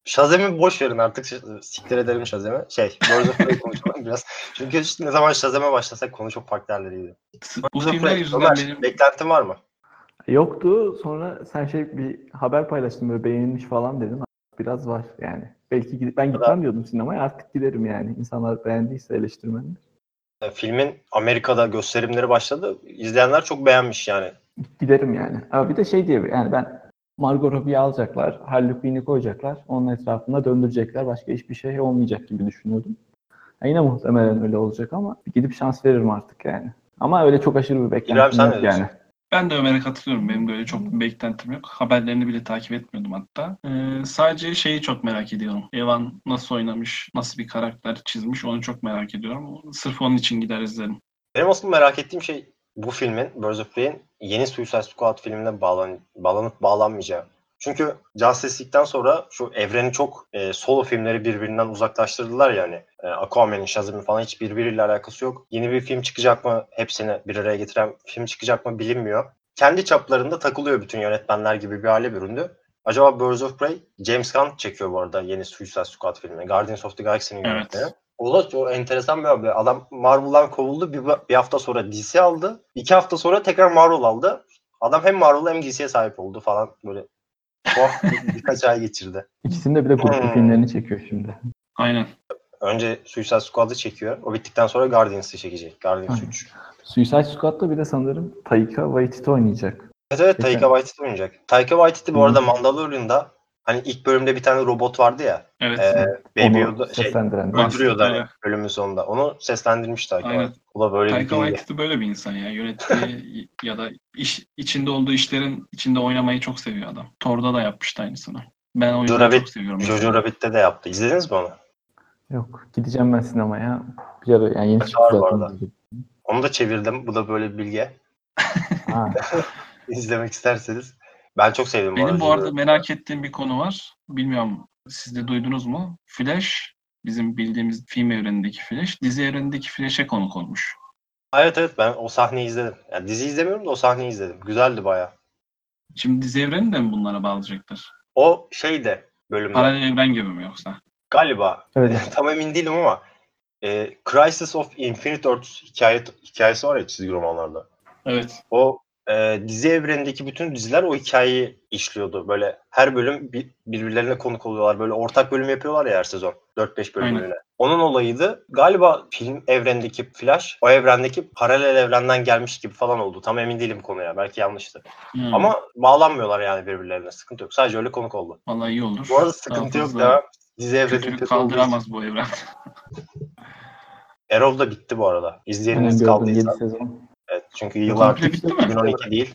Shazam'i boş verin artık. Siktir edelim Shazam'i. Şey, Birds of Prey konuşalım biraz. Çünkü işte ne zaman Shazam'e başlasak konu çok farklı yerlere gidiyor. Bu filmler yüzünden Ömer, benim beklentin var mı? Yoktu. Sonra sen şey bir haber paylaştın böyle beğenilmiş falan dedin. Biraz var yani. Belki gidip ben gitmem diyordum sinemaya artık giderim yani. İnsanlar beğendiyse eleştirmenler. E, Filmin Amerika'da gösterimleri başladı. İzleyenler çok beğenmiş yani. Giderim yani. Ama bir de şey diye yani ben Margot Robbie'yi alacaklar. Harley Quinn'i koyacaklar. Onun etrafında döndürecekler. Başka hiçbir şey olmayacak gibi düşünüyordum. Ya yine muhtemelen öyle olacak ama gidip şans veririm artık yani. Ama öyle çok aşırı bir beklentim yok diyorsun? Ben de Ömer'e katılıyorum. Benim de öyle çok bir beklentim yok. Haberlerini bile takip etmiyordum hatta. Ee, sadece şeyi çok merak ediyorum. Evan nasıl oynamış, nasıl bir karakter çizmiş onu çok merak ediyorum. Sırf onun için gider izlerim. Benim aslında merak ettiğim şey bu filmin, Birds of Prey'in yeni Suicide Squad filmine bağlan bağlanıp bağlanmayacağı. Çünkü Justice League'den sonra şu evreni çok e, solo filmleri birbirinden uzaklaştırdılar yani. E, Aquaman'in, Shazam'ın falan hiç birbiriyle alakası yok. Yeni bir film çıkacak mı? Hepsini bir araya getiren film çıkacak mı bilinmiyor. Kendi çaplarında takılıyor bütün yönetmenler gibi bir hale büründü. Acaba Birds of Prey, James Gunn çekiyor bu arada yeni Suicide Squad filmini. Guardians of the Galaxy'nin Evet. yönetmeni. O da çok enteresan bir haber. Adam Marvel'dan kovuldu. Bir, bir hafta sonra DC aldı. İki hafta sonra tekrar Marvel aldı. Adam hem Marvel hem DC'ye sahip oldu falan. Böyle tuhaf bir, birkaç ay geçirdi. İkisinde bir de gruplu Hmm. filmlerini çekiyor şimdi. Aynen. Önce Suicide Squad'ı çekiyor. O bittikten sonra Guardians'ı çekecek. Guardians Aynen. 3. Suicide Squad'da bir de sanırım Taika Waititi oynayacak. Evet evet Taika Waititi oynayacak. Taika Waititi bu Hı. arada Mandalorian'da hani ilk bölümde bir tane robot vardı ya. Evet. E, Baby Onu Yoda şey, öldürüyordu hani Evet. bölümün sonunda. Onu seslendirmiş Taika Aynen. Waititi. Bu da böyle bir Taika. Waititi böyle bir insan ya. Yönettiği ya da iş içinde olduğu işlerin içinde oynamayı çok seviyor adam. Thor'da da yapmıştı aynısını. Ben o yüzden Rabbit, çok seviyorum. Jojo Rabbit'te de yaptı. İzlediniz mi onu? Yok. Gideceğim ben sinemaya. Bir ara yani yeni çıktı zaten. Onu da çevirdim. Bu da böyle bir bilgi. İzlemek isterseniz. Ben çok sevdim Benim bu arada merak ettiğim bir konu var. Bilmiyorum siz de duydunuz mu? Flash bizim bildiğimiz film evrenindeki Flash dizi evrenindeki Flash'e konuk olmuş. Evet evet ben o sahneyi izledim. Yani dizi izlemiyorum da o sahneyi izledim. Güzeldi baya. Şimdi dizi evreni de mi bunlara bağlayacaklar? O şey de bölümde Paralel evren gibi mi yoksa? galiba öyle. tam emin değilim ama e, Crisis of Infinite Earth hikaye, hikayesi var ya çizgi romanlarda. Evet. O e, dizi evrenindeki bütün diziler o hikayeyi işliyordu. Böyle her bölüm bir, birbirlerine konuk oluyorlar. Böyle ortak bölüm yapıyorlar ya her sezon. 4-5 bölümlüğüne. Onun olayıydı. Galiba film evrendeki Flash o evrendeki paralel evrenden gelmiş gibi falan oldu. Tam emin değilim konuya. Belki yanlıştı. Hmm. Ama bağlanmıyorlar yani birbirlerine. Sıkıntı yok. Sadece öyle konuk oldu. Vallahi iyi olur. Bu arada Daha sıkıntı yok. Devam. Dizi evreni kaldıramaz bu evren. Arrow da bitti bu arada. İzleyeniniz kaldıysa. 7 sezon. Evet, çünkü bitti mi? 2012 değil.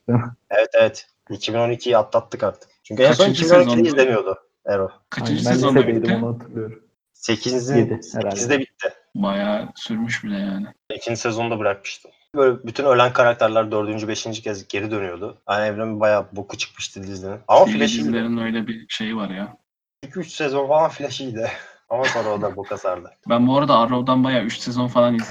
Evet evet. 2012'yi atlattık artık. Çünkü en son Kaçıncı 2012'de sezondu? izleniyordu Arrow. Kaçıncı ben sezonda bitti? onu hatırlıyorum. 8'in Yedi herhalde. 8'de bitti. Bayağı sürmüş bile yani. İkinci sezonda bırakmıştım. Böyle bütün ölen karakterler dördüncü, beşinci kez geri dönüyordu. Yani evrenin bayağı boku çıkmıştı dizinin. Ama dizilerin öyle bir şeyi var ya. 2-3 sezon falan Flash'iydi. Ama sonra o da boka sardı. Ben bu arada Arrow'dan bayağı 3 sezon falan iz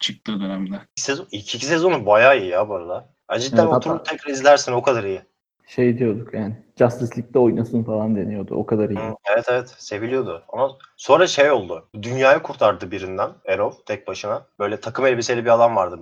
çıktığı dönemde. İki, sezon, iki, iki sezonu bayağı iyi ya bu arada. Ya cidden Evet, oturup hatta- tekrar izlersin o kadar iyi. Şey diyorduk yani. Justice League'de oynasın falan deniyordu. O kadar iyi. Hı, Evet evet seviliyordu. Ama sonra şey oldu. Dünyayı kurtardı birinden Arrow tek başına. Böyle takım elbiseli bir adam vardı.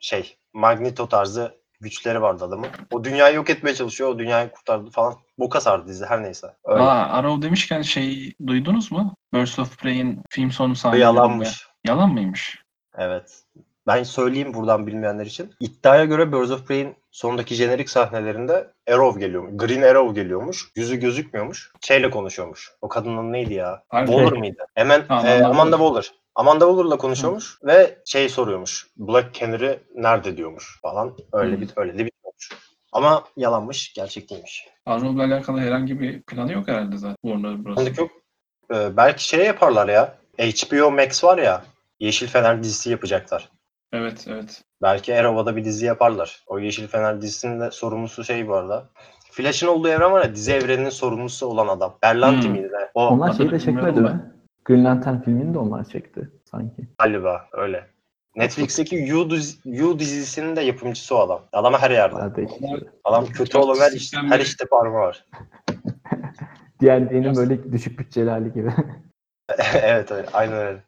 Şey Magneto tarzı güçleri vardı adamın. O dünyayı yok etmeye çalışıyor. O dünyayı kurtardı falan. Boka sardı dizi her neyse. Öyle. Aa, Arrow demişken şey duydunuz mu? Birds of Prey'in film sonu sahnelerinde. yalanmış. Yalan mıymış? Evet. Ben söyleyeyim buradan bilmeyenler için. İddiaya göre Birds of Prey'in sonundaki jenerik sahnelerinde Arrow geliyormuş. Green Arrow geliyormuş. Yüzü gözükmüyormuş. Şeyle konuşuyormuş. O kadının neydi ya? Harbi. Waller mıydı? Hemen Ha, e, Amanda Waller. Amanda Waller'la konuşuyormuş ve şey soruyormuş. Black Canary nerede diyormuş falan. Öyle Hmm. bir öyle de bitmiyormuş. Ama yalanmış, gerçek değilmiş. Arrow'la alakalı herhangi bir planı yok herhalde zaten Warner Bros. Yok. Ee, belki şey yaparlar ya. HBO Max var ya. Yeşil Fener dizisi yapacaklar. Evet evet. Belki Arrow'da bir dizi yaparlar. O Yeşil Fener dizisinin de sorumlusu şey bu arada. Flash'ın olduğu evren var ya dizi evreninin sorumlusu olan adam. Berlanti Hmm. miydi? O Onlar şeyi de çekmedi mi? Green Lantern filmini de onlar çekti sanki. galiba öyle. Netflix'teki You, dizi, you dizisinin de yapımcısı o adam. Adam her yerde. Onlar- Adam kötü olan her, iş, her işte parmağı var. D&D'nin böyle düşük bütçeli hali gibi. evet evet aynen öyle.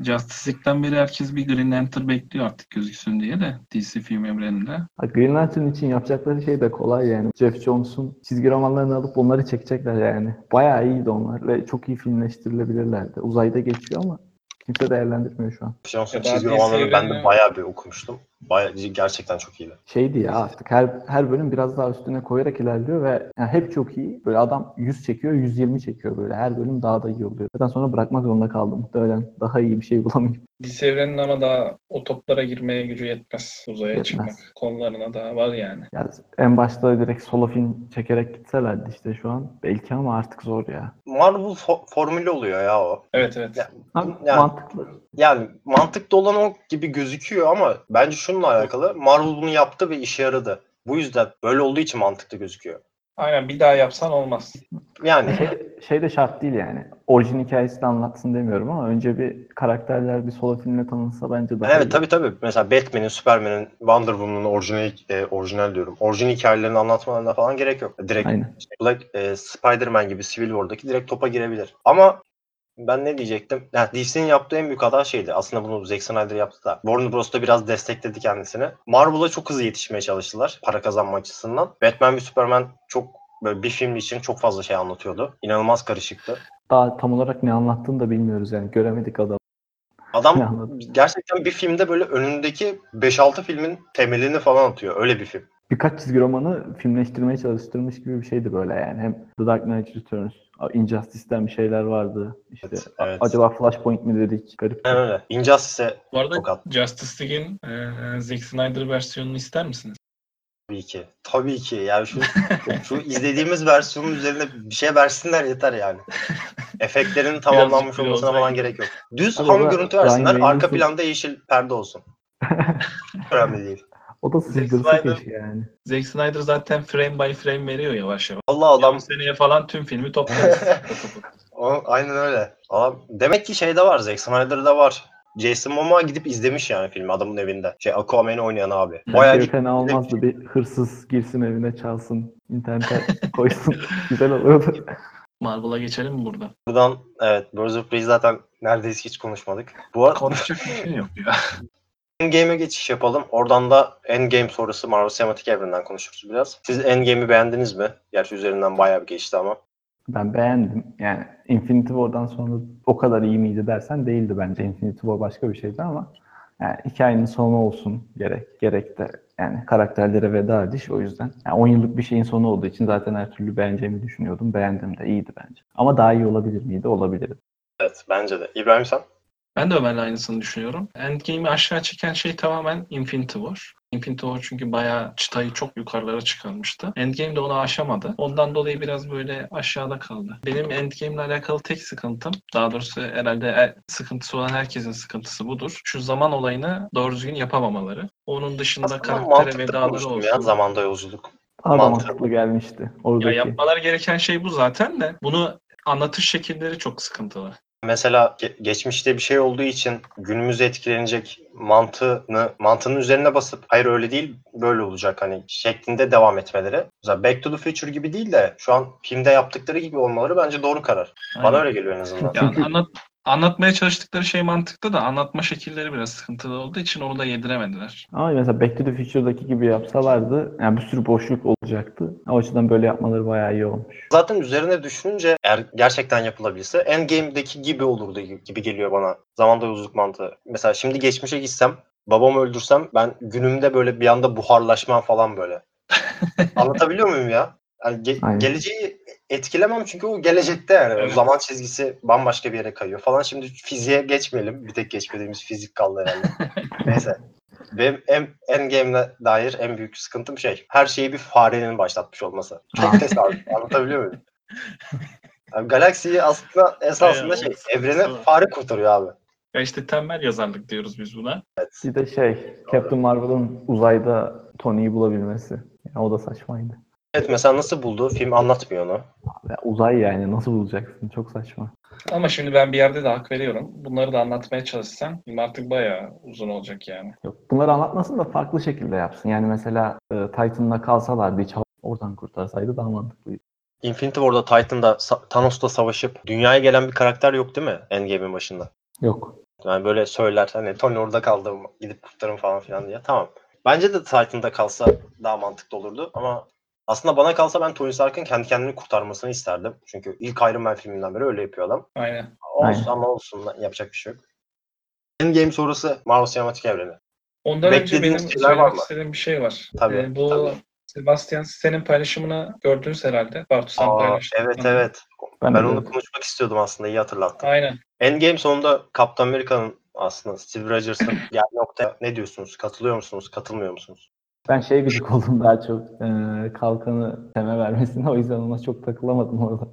Justice League'den beri herkes bir Green Lantern bekliyor artık gözüksün diye de DC film evreninde. Ha, Green Lantern için yapacakları şey de kolay yani. Jeff Jones'un çizgi romanlarını alıp onları çekecekler yani. Bayağı iyiydi onlar ve çok iyi filmleştirilebilirlerdi. Uzayda geçiyor ama kimse değerlendirmiyor şu an. Da çizgi romanlarını ben de bayağı bir okumuştum. Bayağı, gerçekten çok iyiydi. Şeydi ya artık her her bölüm biraz daha üstüne koyarak ilerliyor ve yani hep çok iyi. Böyle adam 100 çekiyor, 120 çekiyor böyle. Her bölüm daha da iyi oluyor. Zaten sonra bırakmak zorunda kaldım. Muhtemelen daha iyi bir şey bulamayıp. DC evreninin ama daha o toplara girmeye gücü yetmez. Uzaya Yetmez. çıkmak konularına daha var yani. Yani en başta direkt solo film çekerek gitselerdi işte şu an. Belki ama artık zor ya. Marvel fo- formülü oluyor ya o. Evet evet. Ya, Ha, Yani- Mantıklı. Yani mantıklı olan o gibi gözüküyor ama bence şununla alakalı. Marvel bunu yaptı ve işe yaradı. Bu yüzden böyle olduğu için mantıklı gözüküyor. Aynen bir daha yapsan olmaz. Yani Şey, şey de şart değil yani. Orijin hikayesini anlatsın demiyorum ama önce bir karakterler bir solo filmle tanınsa bence daha evet iyi. tabii tabii. Mesela Batman'in, Superman'in, Wonder Woman'ın orijinal, e, orijinal diyorum. Orijinal hikayelerini anlatmalarına falan gerek yok. Direkt Aynen. Black, e, Spider-Man gibi Civil War'daki direkt topa girebilir. Ama ben ne diyecektim? Yani DC'nin yaptığı en büyük hata şeydi. Aslında bunu Zack Snyder yaptı da. Warner Bros. da biraz destekledi kendisini. Marvel'a çok hızlı yetişmeye çalıştılar. Para kazanma açısından. Batman ve Superman çok böyle bir film için çok fazla şey anlatıyordu. İnanılmaz karışıktı. Daha tam olarak ne anlattığını da bilmiyoruz yani. Göremedik. Adam Anladım. gerçekten bir filmde böyle önündeki 5-6 filmin temelini falan atıyor. Öyle bir film. Birkaç çizgi romanı filmleştirmeye çalıştırmış gibi bir şeydi böyle yani. Hem The Dark Knight Returns, Injustice'ten bir şeyler vardı. İşte Evet, evet. acaba Flashpoint mi dedik? Garip. Aynen öyle. Injustice'e Bu arada Tokat. Justice League'in e, Zack Snyder versiyonunu ister misiniz? Tabii ki. Tabii ki. Yani şu şu izlediğimiz versiyonun üzerine bir şey versinler yeter yani. Efektlerin tamamlanmış olmasına falan gerek yok. Düz ham görüntü versinler. Arka planda yeşil perde olsun. Önemli değil. O da Snyder- keşke yani. Zack Snyder zaten frame by frame veriyor yavaş yavaş. Allah adam Adam seneye falan tüm filmi toplarız. o, aynen öyle. Adam, demek ki şeyde var. Zack Snyder'da var. Jason Momoa gidip izlemiş yani filmi adamın evinde. Şey Aquaman'i oynayan abi. Bayağı Şey fena olmazdı. Bir hırsız girsin evine çalsın. internete koysun. Güzel olurdu. Marvel'a geçelim mi burada? buradan evet Birds of Prey zaten neredeyse hiç konuşmadık. Bu arada Konuşacak bir şey yok ya. Endgame'e geçiş yapalım. Oradan da Endgame sonrası Marvel Sinematik Evreni'nden konuşuruz biraz. Siz Endgame'i beğendiniz mi? Gerçi üzerinden bayağı bir geçti ama. Ben beğendim. Yani Infinity War'dan sonra o kadar iyi miydi dersen değildi bence. Infinity War başka bir şeydi ama yani hikayenin sonu olsun gerek. Gerek de yani karakterlere veda ediş o yüzden. Yani 10 yıllık bir şeyin sonu olduğu için zaten her türlü beğeneceğimi düşünüyordum. Beğendim de iyiydi bence. Ama daha iyi olabilir miydi? Olabilirdi. Evet bence de. İbrahim sen? Ben de Ömer'le aynısını düşünüyorum. Endgame'i aşağı çeken şey tamamen Infinity War. Infinity War çünkü bayağı çıtayı çok yukarılara çıkarmıştı. Endgame de onu aşamadı. Ondan dolayı biraz böyle aşağıda kaldı. Benim Endgame'le alakalı tek sıkıntım, daha doğrusu herhalde sıkıntısı olan herkesin sıkıntısı budur. Şu zaman olayını doğru düzgün yapamamaları. Onun dışında Aslında karaktere vedaları konuştum ya olsun. zamanda yolculuk. Daha da Mantıklı. mantıklı gelmişti. Ya Oradaki. yapmaları gereken şey bu zaten de. Bunu anlatış şekilleri çok sıkıntılı. Mesela ge- geçmişte bir şey olduğu için günümüzde etkilenecek mantığını mantığının üzerine basıp hayır öyle değil böyle olacak hani şeklinde devam etmeleri. Mesela Back to the Future gibi değil de şu an filmde yaptıkları gibi olmaları bence doğru karar. Bana Aynen. öyle geliyor en azından. Ya anlat, anlatmaya çalıştıkları şey mantıklı da anlatma şekilleri biraz sıkıntılı olduğu için onu da yediremediler. Ama mesela Back to the Future'daki gibi yapsalardı yani bir sürü boşluk olacaktı. O açıdan böyle yapmaları bayağı iyi olmuş. Zaten üzerine düşününce eğer gerçekten yapılabilse Endgame'deki gibi olurdu gibi geliyor bana. Zamanda yolculuk mantığı. Mesela şimdi geçmişe gitsem babamı öldürsem ben günümde böyle bir anda buharlaşmam falan böyle. Anlatabiliyor muyum ya? Yani ge- Aynen. geleceği etkilemem çünkü o gelecekte yani. O Evet. zaman çizgisi bambaşka bir yere kayıyor falan. Şimdi fiziğe geçmeyelim. Bir tek geçmediğimiz fizik kaldı herhalde. Neyse. Benim en, Endgame'le dair en büyük sıkıntım şey. Her şeyi bir farenin başlatmış olması. Çok tesadüf. Anlatabiliyor muyum? Yani galaksiyi aslında esasında şey o var. fare kurtarıyor abi. Ya işte tembel yazarlık diyoruz biz buna. Bir de şey Captain Marvel'ın uzayda Tony'yi bulabilmesi. Yani o da saçmaydı. Evet mesela nasıl buldu? Film anlatmıyor onu. Ya uzay yani nasıl bulacaksın? Çok saçma. Ama şimdi ben bir yerde de hak veriyorum. Bunları da anlatmaya çalışsam film artık bayağı uzun olacak yani. Yok. Bunları anlatmasın da farklı şekilde yapsın. Yani mesela e, Titan'la kalsalardı hiç oradan kurtarsaydı daha mantıklıydı. Infinity War'da Titan'da Thanos'la savaşıp dünyaya gelen bir karakter yok değil mi? Endgame'in başında. Yok. Yani böyle söyler hani Tony orada kaldı gidip kurtarın falan filan diye. Tamam. Bence de Titan'da kalsa daha mantıklı olurdu ama aslında bana kalsa ben Tony Stark'ın kendi kendini kurtarmasını isterdim. Çünkü ilk Iron Man filminden beri öyle yapıyor adam. Aynen. Olsun Aynen. ama olsun yapacak bir şey yok. Endgame sonrası Marvel Sinematik Evreni. Ondan önce benim var söylemek mı? istediğim bir şey var. Tabii, Ee, bu tabii. Sebastian senin paylaşımını gördünüz herhalde. Bartu sen Aa, paylaştın. evet Hı. evet. Ben Ben, onu konuşmak istiyordum aslında iyi hatırlattın. Aynen. Endgame sonunda Captain America'nın aslında Steve Rogers'ın geldiği noktaya ne diyorsunuz? Katılıyor musunuz? Katılmıyor musunuz? Ben şey gıcık oldum daha çok. E, kalkanı Sem'e vermesine. O yüzden ona çok takılamadım orada.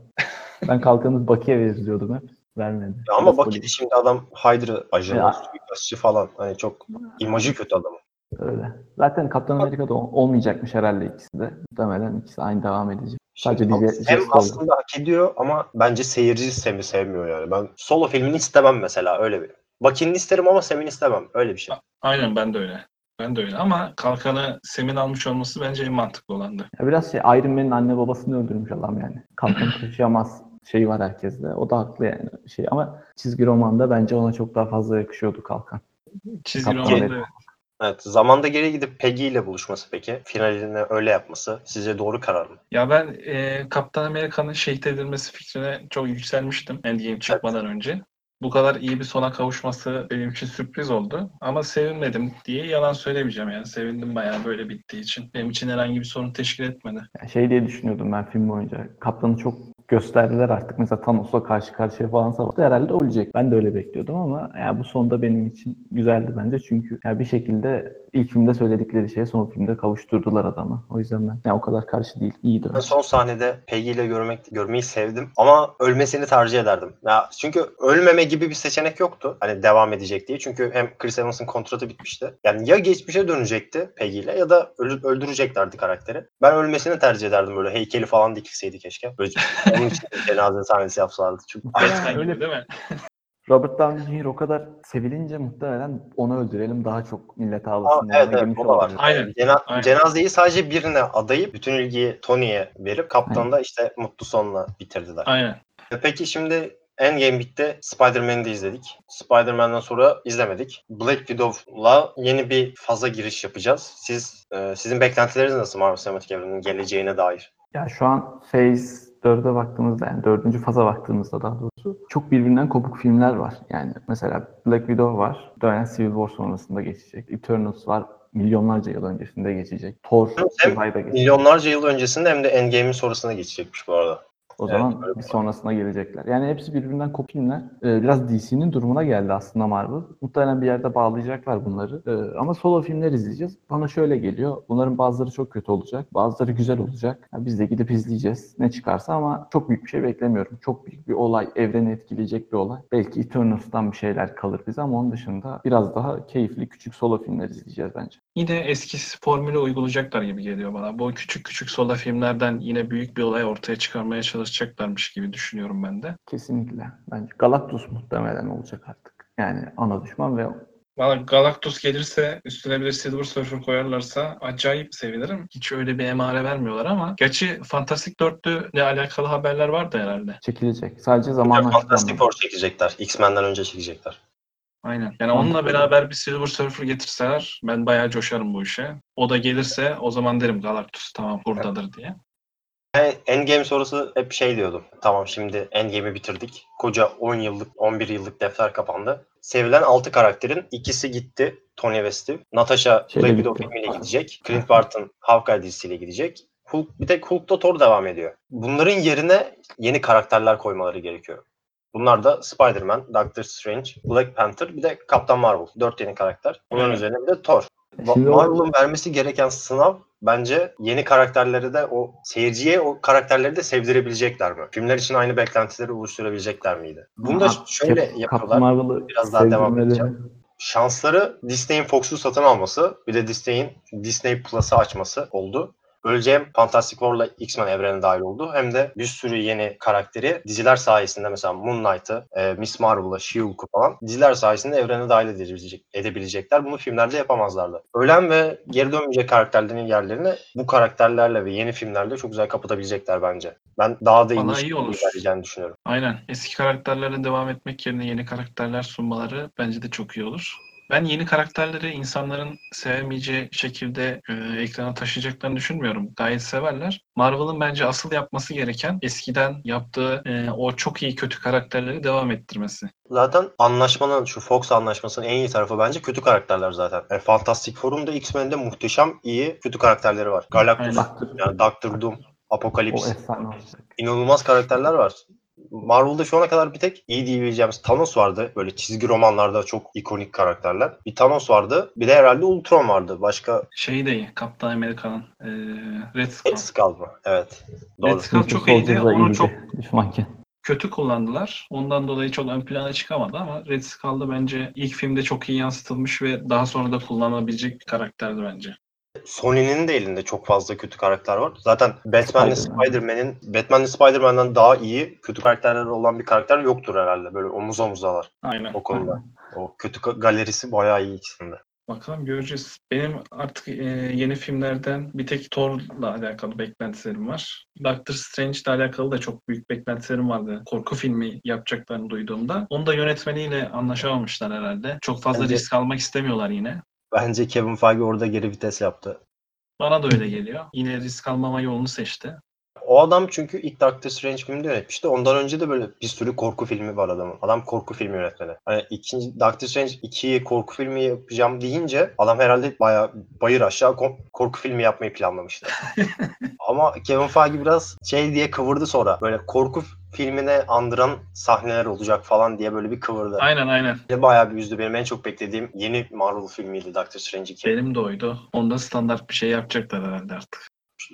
ben kalkanı Bucky'e verir diyordum hep. Vermedi. Ya ama Biraz bak politik. şimdi adam Hydra ajanı, suikastçı falan. Hani çok imajı kötü adamın. Öyle. Zaten Kaptan Amerika'da ol- olmayacakmış herhalde ikisi de. Muhtemelen ikisi aynı devam edecek. Sadece Şimdi dizi Sam jest oldu. aslında hak ediyor ama bence seyirci Sam'i sevmiyor yani. Ben solo filmini istemem mesela öyle bir. Bucky'nin isterim ama Sam'ini istemem. Öyle bir şey. Aynen ben de öyle. Ben de öyle ama kalkanı Sem'in almış olması bence en mantıklı olandı. Ya biraz şey Iron Man'in anne babasını öldürmüş adam yani. Kalkanı taşıyamaz şeyi var herkeste. O da haklı yani şey ama çizgi romanda bence ona çok daha fazla yakışıyordu kalkan. Çizgi Kaptan romanda evet. Evet. Zamanda geri gidip Peggy ile buluşması peki. Finalini öyle yapması sizce doğru karar mı? Ya ben e, Kaptan Amerika'nın şehit edilmesi fikrine çok yükselmiştim Endgame çıkmadan önce. Bu kadar iyi bir sona kavuşması benim için sürpriz oldu. Ama sevinmedim diye yalan söylemeyeceğim yani. Sevindim bayağı böyle bittiği için. Benim için herhangi bir sorun teşkil etmedi. Yani şey diye düşünüyordum ben film boyunca. Kaptanı çok gösterdiler artık. Mesela Thanos'la karşı karşıya falan savaştı. Herhalde ölecek. Ben de öyle bekliyordum ama yani bu sonda benim için güzeldi bence. Çünkü yani bir şekilde ilk filmde söyledikleri şeye son filmde kavuşturdular adamı. O yüzden ben yani o kadar karşı değil. İyiydi. Ben son sahnede Peggy ile görmek görmeyi sevdim ama ölmesini tercih ederdim. Ya çünkü ölmeme gibi bir seçenek yoktu. Hani devam edecek diye. Çünkü hem Chris Evans'ın kontratı bitmişti. Yani ya geçmişe dönecekti Peggy ile ya da öldüreceklerdi karakteri. Ben ölmesini tercih ederdim böyle heykeli falan dikilseydi keşke. Böyle onun için cenaze sahnesi yapsalardı. Çünkü öyle- değil mi? Robert Downey Jr. o kadar sevilince muhtemelen onu öldürelim daha çok millete Aa, alsın. evet evet o da var. Aynen. Cena- Aynen. Cenazeyi sadece birine adayıp bütün ilgiyi Tony'ye verip kaptan da işte mutlu sonla bitirdiler. Aynen. E Peki şimdi Endgame bitti. Spider-Man'i de izledik. Spider-Man'den sonra izlemedik. Black Widow'la yeni bir faza giriş yapacağız. Siz e, sizin beklentileriniz nasıl Marvel Sinematik Evreni'nin geleceğine dair? Ya şu an Phase 4'e baktığımızda yani dördüncü faza baktığımızda daha doğrusu çok birbirinden kopuk filmler var. Yani mesela Black Widow var. Dönen Civil War sonrasında geçecek. Eternals var. Milyonlarca yıl öncesinde geçecek. Thor uzayda geçecek. Milyonlarca yıl öncesinde hem de Endgame'in sonrasına geçecekmiş bu arada. O Evet, zaman bir sonrasına gelecekler. Yani hepsi birbirinden kopinler. Ee, biraz DC'nin durumuna geldi aslında Marvel. Muhtemelen bir yerde bağlayacaklar bunları. Ee, ama solo filmler izleyeceğiz. Bana şöyle geliyor. Bunların bazıları çok kötü olacak. Bazıları güzel olacak. Ya biz de gidip izleyeceğiz. Ne çıkarsa ama çok büyük bir şey beklemiyorum. Çok büyük bir olay, evreni etkileyecek bir olay. Belki Eternals'tan bir şeyler kalır bize ama onun dışında biraz daha keyifli küçük solo filmler izleyeceğiz bence. Yine eski formülü uygulayacaklar gibi geliyor bana. Bu küçük küçük sola filmlerden yine büyük bir olay ortaya çıkarmaya çalışacaklarmış gibi düşünüyorum ben de. Kesinlikle. Bence Galactus muhtemelen olacak artık. Yani ana düşman ve Valla Galactus gelirse üstüne bir de Silver Surfer koyarlarsa acayip sevinirim. Hiç öyle bir emare vermiyorlar ama gerçi Fantastic Dörtlü ile alakalı haberler vardı herhalde. çekilecek. Sadece zamanı Fantastic. Four çekecekler. X-Men'den önce çekecekler. Aynen. Yani Mantıklı. onunla beraber bir Silver Surfer getirseler ben bayağı coşarım bu işe. O da gelirse o zaman derim Galactus tamam buradadır diye. Ben Endgame sonrası hep şey diyordum. Tamam şimdi Endgame'i bitirdik. Koca 10 yıllık, 11 yıllık defter kapandı. Sevilen 6 karakterin ikisi gitti. Tony ve Steve. Natasha Black Widow filmiyle gidecek. Clint Barton Hawkeye dizisiyle gidecek. Hulk, bir tek Hulk'ta Thor devam ediyor. Bunların yerine yeni karakterler koymaları gerekiyor. Bunlar da Spider-Man, Doctor Strange, Black Panther bir de Kaptan Marvel. 4 yeni karakter. Bunların Evet. üzerine bir de Thor. Marvel'ın vermesi gereken sınav bence yeni karakterleri de o seyirciye o karakterleri de sevdirebilecekler mi? Filmler için aynı beklentileri oluşturabilecekler miydi? Bunu da şöyle yapıyorlar. Biraz daha devam edeceğim. Şansları Disney'in Fox'u satın alması, bir de Disney'in Disney Plus'ı açması oldu. Böylece hem Fantastic Four'la X-Men evrenine dahil oldu hem de bir sürü yeni karakteri diziler sayesinde mesela Moon Knight'ı, e, Miss Marvel'ı, She-Hulk'u falan diziler sayesinde evrene dahil edebilecek, edebilecekler. Bunu filmlerde yapamazlardı. Ölen ve geri dönmeyecek karakterlerin yerlerini bu karakterlerle ve yeni filmlerle çok güzel kapatabilecekler bence. Ben daha da iş iyi olur. düşünüyorum. Aynen. Eski karakterlerle devam etmek yerine yeni karakterler sunmaları bence de çok iyi olur. Ben yeni karakterleri insanların sevemeyeceği şekilde e, ekrana taşıyacaklarını düşünmüyorum. Gayet severler. Marvel'ın bence asıl yapması gereken eskiden yaptığı e, o çok iyi kötü karakterleri devam ettirmesi. Zaten anlaşmanın şu Fox anlaşmasının en iyi tarafı bence kötü karakterler zaten. Yani Fantastic Four'un da X-Men'de muhteşem iyi kötü karakterleri var. Galactus, Aynen. Yani Doctor Doom, o Apokalips. efsane olacak. inanılmaz karakterler var. Marvel'da şu ana kadar bir tek iyi diyebileceğimiz Thanos vardı. Böyle çizgi romanlarda çok ikonik karakterler. Bir Thanos vardı. Bir de herhalde Ultron vardı. Başka Şey de iyi. Kaptan Amerika'nın e, Red Skull. Red Skull mı? Evet. Doğru. Red Skull çok iyiydi. Onu çok düşmanken. kötü kullandılar. Ondan dolayı çok ön plana çıkamadı ama Red Skull'da bence ilk filmde çok iyi yansıtılmış ve daha sonra da kullanılabilecek bir karakterdi bence. Sony'nin de elinde çok fazla kötü karakter var. Zaten Batman'le Spider-Man. Spider-Man'in Batman'le Spider-Man'den daha iyi kötü karakterleri olan bir karakter yoktur herhalde. Böyle omuz omuzalar Aynen. o konuda. O kötü galerisi bayağı iyi ikisinde. Bakalım göreceğiz. Benim artık e, yeni filmlerden bir tek Thor'la alakalı beklentilerim var. Doctor Strange ile alakalı da çok büyük beklentilerim vardı. Korku filmi yapacaklarını duyduğumda. Onu da yönetmeniyle anlaşamamışlar herhalde. Çok fazla Bence- risk almak istemiyorlar yine. Bence Kevin Feige orada geri vites yaptı. Bana da öyle geliyor. Yine risk almama yolunu seçti. O adam çünkü ilk Doctor Strange filmini yönetmişti. Ondan önce de böyle bir sürü korku filmi var adamın. Adam korku filmi yönetmeni. Hani ikinci Doctor Strange 2'yi korku filmi yapacağım deyince adam herhalde bayağı bayır aşağı ko- korku filmi yapmayı planlamıştı. Ama Kevin Feige biraz şey diye kıvırdı sonra. Böyle korku filmine andıran sahneler olacak falan diye böyle bir kıvırdı. Aynen aynen. De Bayağı bir üzdü. Benim en çok beklediğim yeni Marvel filmiydi Doctor Strange 2. Benim de oydu. Onda standart bir şey yapacaklar herhalde artık.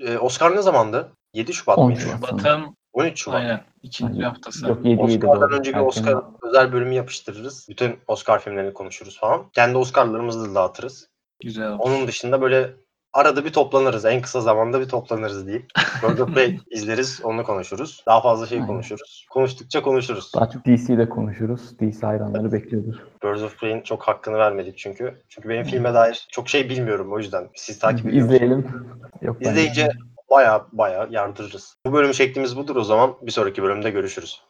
Ee, Oscar ne zamandı? 7 Şubat 10 mıydı? Şubat. Batın 13 Şubat. aynen. ikinci Aynen. haftası. Yok 7 7 Oscar'dan önce bir Erken Oscar al- özel bölümü yapıştırırız. Bütün Oscar filmlerini konuşuruz falan. Kendi Oscar'larımızı da dağıtırız. Güzel olmuş. Onun dışında böyle arada bir toplanırız. En kısa zamanda bir toplanırız deyip. Bird of Prey izleriz, onu konuşuruz. Daha fazla şey Aynen. konuşuruz. Konuştukça konuşuruz. Daha çok DC'de konuşuruz. DC hayranları bekliyordur. Birds of Prey'in çok hakkını vermedik çünkü. Çünkü benim filme dair çok şey bilmiyorum o yüzden. Siz takip ediyorsunuz. İzleyelim. Yok İzleyince baya baya yardırırız. Bu bölüm şeklimiz budur o zaman. Bir sonraki bölümde görüşürüz.